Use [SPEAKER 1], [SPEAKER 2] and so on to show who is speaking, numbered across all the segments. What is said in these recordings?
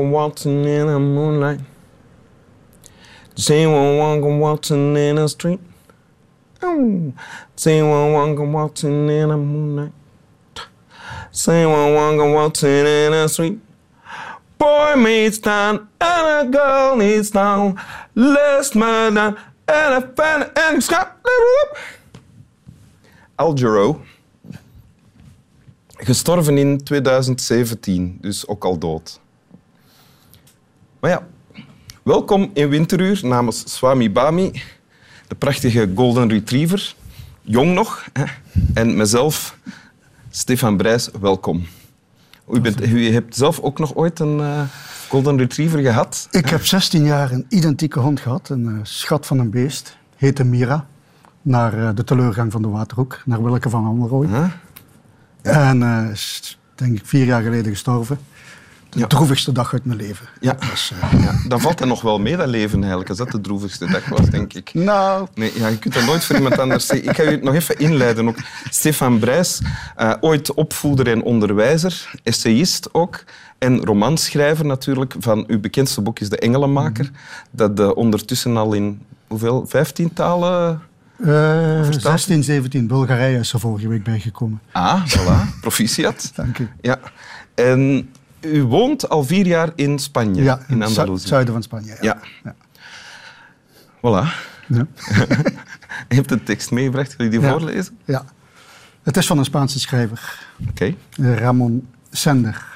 [SPEAKER 1] To waltzing in the moonlight? Want to waltzing in the street? Oh. Want to waltzing in the moonlight? Want to waltzing in the street? Boy meets town and a girl needs town. Last man and a fan and scrap. Al Jarreau. Gestorven in 2017, dus ook al dood. Maar ja, welkom in Winteruur namens Swami Bami, de prachtige Golden Retriever. Jong nog. Hè? En mezelf, Stefan Brijs, welkom. U, bent, u hebt zelf ook nog ooit een uh, Golden Retriever gehad?
[SPEAKER 2] Ik heb 16 jaar een identieke hond gehad, een uh, schat van een beest. Heette Mira, naar uh, de teleurgang van de Waterhoek, naar Willeke van Ammerooy. Huh? En is denk ik vier jaar geleden gestorven. De ja. droevigste dag uit mijn leven.
[SPEAKER 1] Ja. Dus, uh, ja. Dan valt dat nog wel mee, dat leven eigenlijk, als dat de droevigste dag was, denk ik.
[SPEAKER 2] Nou...
[SPEAKER 1] Nee, ja, je kunt dat nooit voor iemand anders zeggen. Ik ga je nog even inleiden. Ook. Stefan Brijs, uh, ooit opvoeder en onderwijzer, essayist ook. En romanschrijver natuurlijk. Van uw bekendste boek is De Engelenmaker. Mm -hmm. Dat uh, ondertussen al in hoeveel? Vijftien talen...
[SPEAKER 2] Uh, 16, 17. Bulgarije is er vorige week bijgekomen.
[SPEAKER 1] Ah, voilà. Proficiat.
[SPEAKER 2] Dank u.
[SPEAKER 1] Ja. En u woont al vier jaar in Spanje,
[SPEAKER 2] ja,
[SPEAKER 1] in Andalusië.
[SPEAKER 2] het zuiden van Spanje. Ja.
[SPEAKER 1] ja. Voilà. Ja. je hebt een tekst meegebracht, wil je die voorlezen?
[SPEAKER 2] Ja. Het is van een Spaanse schrijver.
[SPEAKER 1] Oké.
[SPEAKER 2] Okay. Ramon Sender.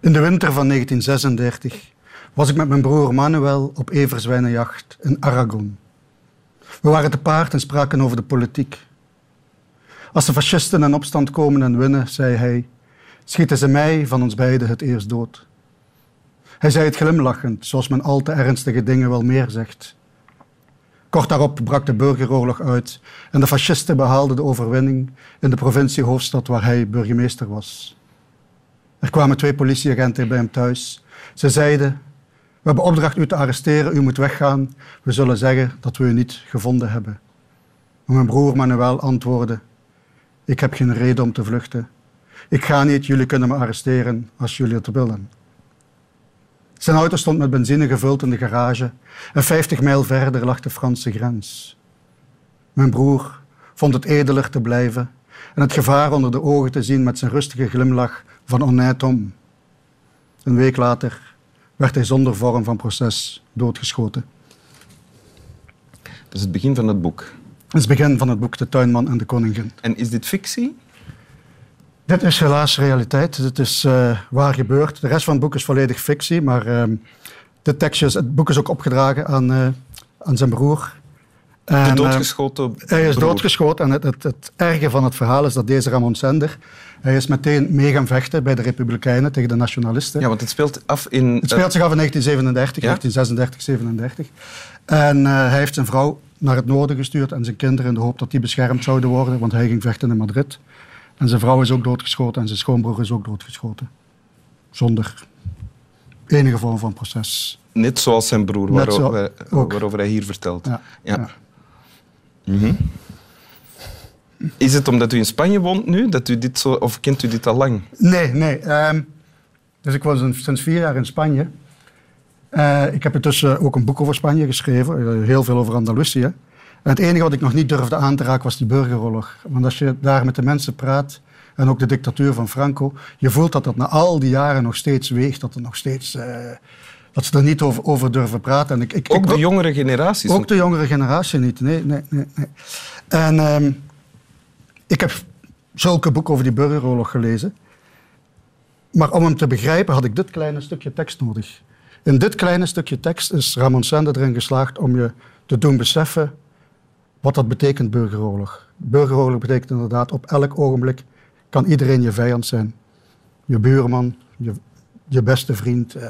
[SPEAKER 2] In de winter van 1936 was ik met mijn broer Manuel op everzwijnenjacht in Aragon. We waren te paard en spraken over de politiek. Als de fascisten in opstand komen en winnen, zei hij, schieten ze mij van ons beiden het eerst dood. Hij zei het glimlachend, zoals men al te ernstige dingen wel meer zegt. Kort daarop brak de burgeroorlog uit en de fascisten behaalden de overwinning in de provinciehoofdstad waar hij burgemeester was. Er kwamen twee politieagenten bij hem thuis. Ze zeiden, we hebben opdracht u te arresteren, u moet weggaan. We zullen zeggen dat we u niet gevonden hebben. Mijn broer Manuel antwoordde, ik heb geen reden om te vluchten. Ik ga niet, jullie kunnen me arresteren als jullie het willen. Zijn auto stond met benzine gevuld in de garage en 50 mijl verder lag de Franse grens. Mijn broer vond het edeler te blijven en het gevaar onder de ogen te zien met zijn rustige glimlach van honnête homme. Een week later werd hij zonder vorm van proces doodgeschoten.
[SPEAKER 1] Dat is het begin van het boek.
[SPEAKER 2] Dat is het begin van het boek De Tuinman en de Koningin.
[SPEAKER 1] En is dit fictie?
[SPEAKER 2] Dit is helaas realiteit. Dit is uh, waar gebeurd. De rest van het boek is volledig fictie, maar uh, de tekstjes, het boek is ook opgedragen aan, uh, aan zijn broer.
[SPEAKER 1] En, de doodgeschoten
[SPEAKER 2] Hij is doodgeschoten en het, het, het, erge van het verhaal is dat deze Ramon Sender, hij is meteen mee gaan vechten bij de Republikeinen tegen de nationalisten.
[SPEAKER 1] Ja, want het speelt af in...
[SPEAKER 2] Het speelt zich af in 1937, ja? 1936, 37. En hij heeft zijn vrouw naar het noorden gestuurd en zijn kinderen in de hoop dat die beschermd zouden worden, want hij ging vechten in Madrid. En zijn vrouw is ook doodgeschoten en zijn schoonbroer is ook doodgeschoten. Zonder enige vorm van proces.
[SPEAKER 1] Net zoals zijn broer,
[SPEAKER 2] zo,
[SPEAKER 1] waarover, waarover, hij hier vertelt.
[SPEAKER 2] Ja.
[SPEAKER 1] ja.
[SPEAKER 2] ja.
[SPEAKER 1] Mm -hmm. Is het omdat u in Spanje woont nu, dat u dit zo, of kent u dit al lang?
[SPEAKER 2] Nee, nee. Um, dus ik was sinds vier jaar in Spanje. Uh, ik heb intussen ook een boek over Spanje geschreven, heel veel over Andalusië. En het enige wat ik nog niet durfde aan te raken was die burgeroorlog. Want als je daar met de mensen praat, en ook de dictatuur van Franco, je voelt dat dat na al die jaren nog steeds weegt, dat er nog steeds... Uh, dat ze er niet over, over durven praten. En ik, ik,
[SPEAKER 1] ook
[SPEAKER 2] ik,
[SPEAKER 1] de jongere generaties?
[SPEAKER 2] Ook de jongere generatie niet, nee. nee, nee, nee. En um, ik heb zulke boeken over die burgeroorlog gelezen. Maar om hem te begrijpen had ik dit kleine stukje tekst nodig. In dit kleine stukje tekst is Ramon Sender erin geslaagd om je te doen beseffen wat dat betekent, burgeroorlog. Burgeroorlog betekent inderdaad op elk ogenblik kan iedereen je vijand zijn. Je buurman, je, je beste vriend. Uh,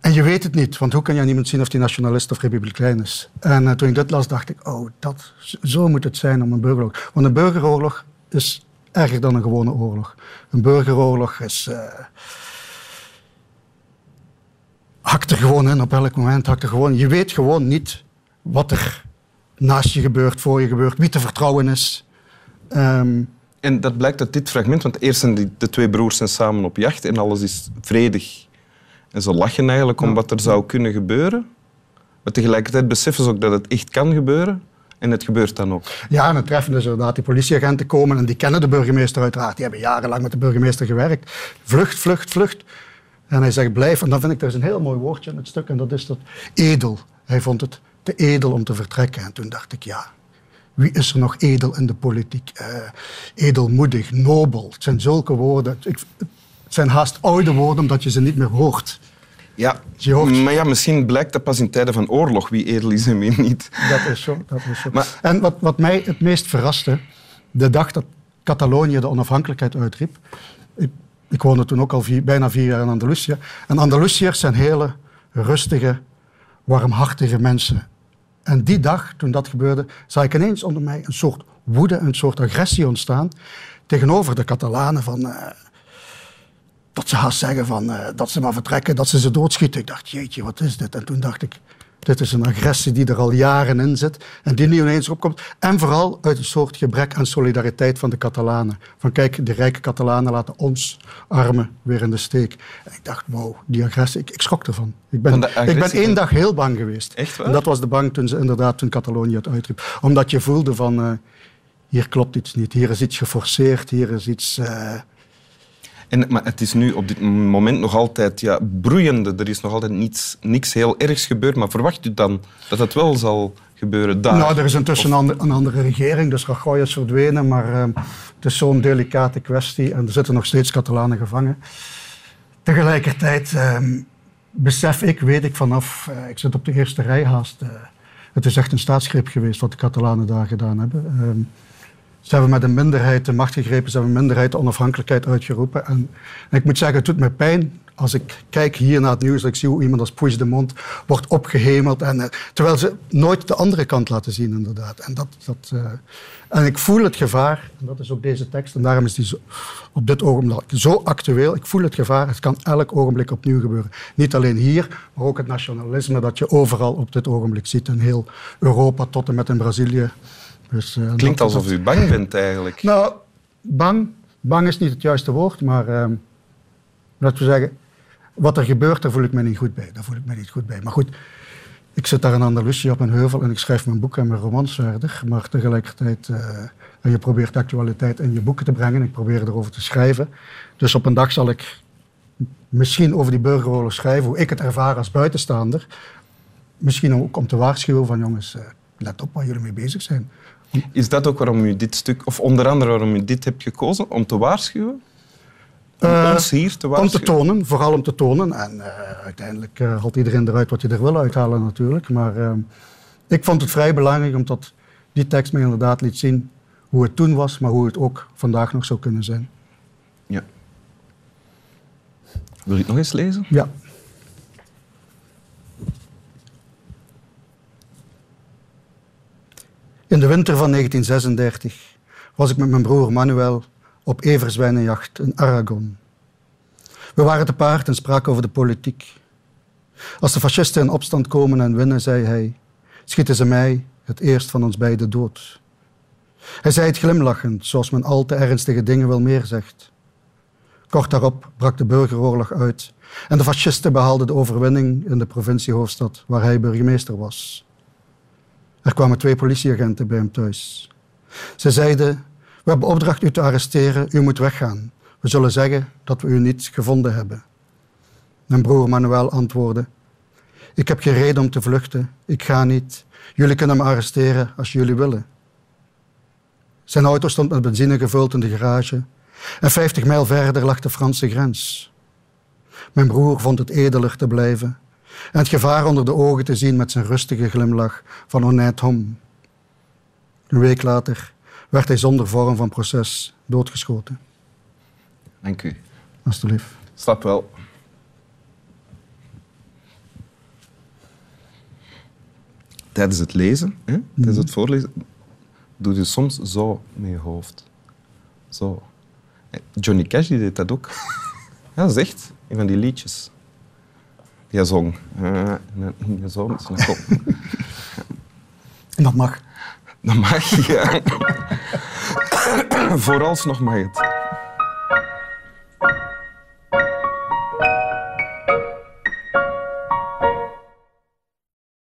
[SPEAKER 2] en je weet het niet, want hoe kan je aan iemand zien of die nationalist of republikein is? En uh, toen ik dit las, dacht ik, oh, dat, zo moet het zijn om een burgeroorlog. Want een burgeroorlog is erger dan een gewone oorlog. Een burgeroorlog is... Uh, hakt er gewoon in op elk moment. Hakt er gewoon. Je weet gewoon niet wat er naast je gebeurt, voor je gebeurt, wie te vertrouwen is. Um,
[SPEAKER 1] En dat blijkt uit dit fragment, want eerst zijn die, de twee broers zijn samen op jacht en alles is vredig. En ze lachen eigenlijk om wat er zou kunnen gebeuren. Maar tegelijkertijd beseffen ze ook dat het echt kan gebeuren. En het gebeurt dan ook.
[SPEAKER 2] Ja, en het treffende is inderdaad, die politieagenten komen en die kennen de burgemeester uiteraard. Die hebben jarenlang met de burgemeester gewerkt. Vlucht, vlucht, vlucht. En hij zegt blijf. En dan vind ik, er is een heel mooi woordje in het stuk en dat is dat edel. Hij vond het te edel om te vertrekken. En toen dacht ik, ja, wie is er nog edel in de politiek? Uh, edelmoedig, nobel. Het zijn zulke woorden. Ik, het zijn haast oude woorden omdat je ze niet meer hoort.
[SPEAKER 1] Ja, maar ja, misschien blijkt dat pas in tijden van oorlog wie edel is en wie niet.
[SPEAKER 2] Dat is zo. Dat is zo. Maar, en wat, wat mij het meest verraste, de dag dat Catalonië de onafhankelijkheid uitriep. Ik, woonde toen ook al bijna vier jaar in Andalusië. En Andalusiërs zijn hele rustige, warmhartige mensen. En die dag, toen dat gebeurde, zag ik ineens onder mij een soort woede, een soort agressie ontstaan tegenover de Catalanen van... Uh, dat ze haast zeggen van, uh, dat ze maar vertrekken, dat ze ze doodschieten. Ik dacht, jeetje, wat is dit? En toen dacht ik, dit is een agressie die er al jaren in zit en die nu ineens opkomt. En vooral uit een soort gebrek aan solidariteit van de Catalanen. Van kijk, de rijke Catalanen laten ons armen weer in de steek. En ik dacht, wow, die agressie, ik, ik schrok ervan. Ik ben, ik ben één dag heel bang geweest.
[SPEAKER 1] Echt waar?
[SPEAKER 2] En dat was de bang toen ze inderdaad toen Catalonië het uitriep. Omdat je voelde van, uh, hier klopt iets niet, hier is iets geforceerd, hier is iets... Uh,
[SPEAKER 1] en, maar het is nu op dit moment nog altijd ja, broeiende. Er is nog altijd niets, niks heel ergs gebeurd. Maar verwacht u dan dat het wel zal gebeuren daar?
[SPEAKER 2] Nou, er is intussen een, een andere regering, dus Rajoy is verdwenen. Maar uh, het is zo'n delicate kwestie en er zitten nog steeds Catalanen gevangen. Tegelijkertijd uh, besef ik, weet ik vanaf, uh, ik zit op de eerste rij haast. Uh, het is echt een staatsgreep geweest wat de Catalanen daar gedaan hebben. Ehm, ze hebben met een minderheid de macht gegrepen, ze hebben een minderheid de onafhankelijkheid uitgeroepen. En, en ik moet zeggen, het doet me pijn als ik kijk hier naar het nieuws, ik zie hoe iemand als Puig de Mond wordt opgehemeld. En, uh, terwijl ze nooit de andere kant laten zien, inderdaad. En, dat, dat, uh, en ik voel het gevaar, dat is ook deze tekst, en daarom is die zo, op dit ogenblik zo actueel. Ik voel het gevaar, het kan elk ogenblik opnieuw gebeuren. Niet alleen hier, maar ook het nationalisme dat je overal op dit ogenblik ziet. In heel Europa tot en met in Brazilië.
[SPEAKER 1] Dus, uh, Klinkt alsof u bang bent eigenlijk.
[SPEAKER 2] Nou, bang. Bang is niet het juiste woord, maar uh, laten we zeggen, wat er gebeurt, daar voel ik me niet goed bij. Daar voel ik me niet goed bij. Maar goed, ik zit daar in Andalusië op een heuvel en ik schrijf mijn boeken en mijn romans verder. Maar tegelijkertijd, uh, en je probeert de actualiteit in je boeken te brengen. Ik probeer erover te schrijven. Dus op een dag zal ik misschien over die burgeroorlog schrijven, hoe ik het ervaar als buitenstaander. Misschien ook om te waarschuwen van jongens, uh, let op waar jullie mee bezig zijn.
[SPEAKER 1] Is dat ook waarom u dit stuk, of onder andere waarom u dit hebt gekozen, om te waarschuwen?
[SPEAKER 2] Om uh, ons hier te waarschuwen? Om te tonen, vooral om te tonen. En uh, uiteindelijk uh, haalt iedereen eruit wat je er wil uithalen natuurlijk. Maar ik vond het vrij belangrijk omdat die tekst me inderdaad liet zien hoe het toen was, maar hoe het ook vandaag nog zou kunnen zijn.
[SPEAKER 1] Ja. Wil je het nog eens lezen?
[SPEAKER 2] Ja. In de winter van 1936 was ik met mijn broer Manuel op everzwijnenjacht in Aragon. We waren te paard en spraken over de politiek. Als de fascisten in opstand komen en winnen, zei hij, schieten ze mij het eerst van ons beiden dood. Hij zei het glimlachend, zoals men al te ernstige dingen wel meer zegt. Kort daarop brak de burgeroorlog uit en de fascisten behaalden de overwinning in de provinciehoofdstad waar hij burgemeester was. Er kwamen twee politieagenten bij hem thuis. Ze zeiden: We hebben opdracht u te arresteren, u moet weggaan. We zullen zeggen dat we u niet gevonden hebben. Mijn broer Manuel antwoordde: Ik heb geen reden om te vluchten, ik ga niet. Jullie kunnen me arresteren als jullie willen. Zijn auto stond met benzine gevuld in de garage en 50 mijl verder lag de Franse grens. Mijn broer vond het edeler te blijven en het gevaar onder de ogen te zien met zijn rustige glimlach van honnête homme. Een week later werd hij zonder vorm van proces doodgeschoten.
[SPEAKER 1] Dank u.
[SPEAKER 2] Alsjeblieft.
[SPEAKER 1] Stap wel. Tijdens het lezen, hè? tijdens het voorlezen, doe je soms zo met je hoofd. Zo. Johnny Cash die deed dat ook. Ja, dat is echt een van die liedjes. Die zong. Je is een kop.
[SPEAKER 2] En dat mag.
[SPEAKER 1] Dat mag, ja. Vooralsnog mag het.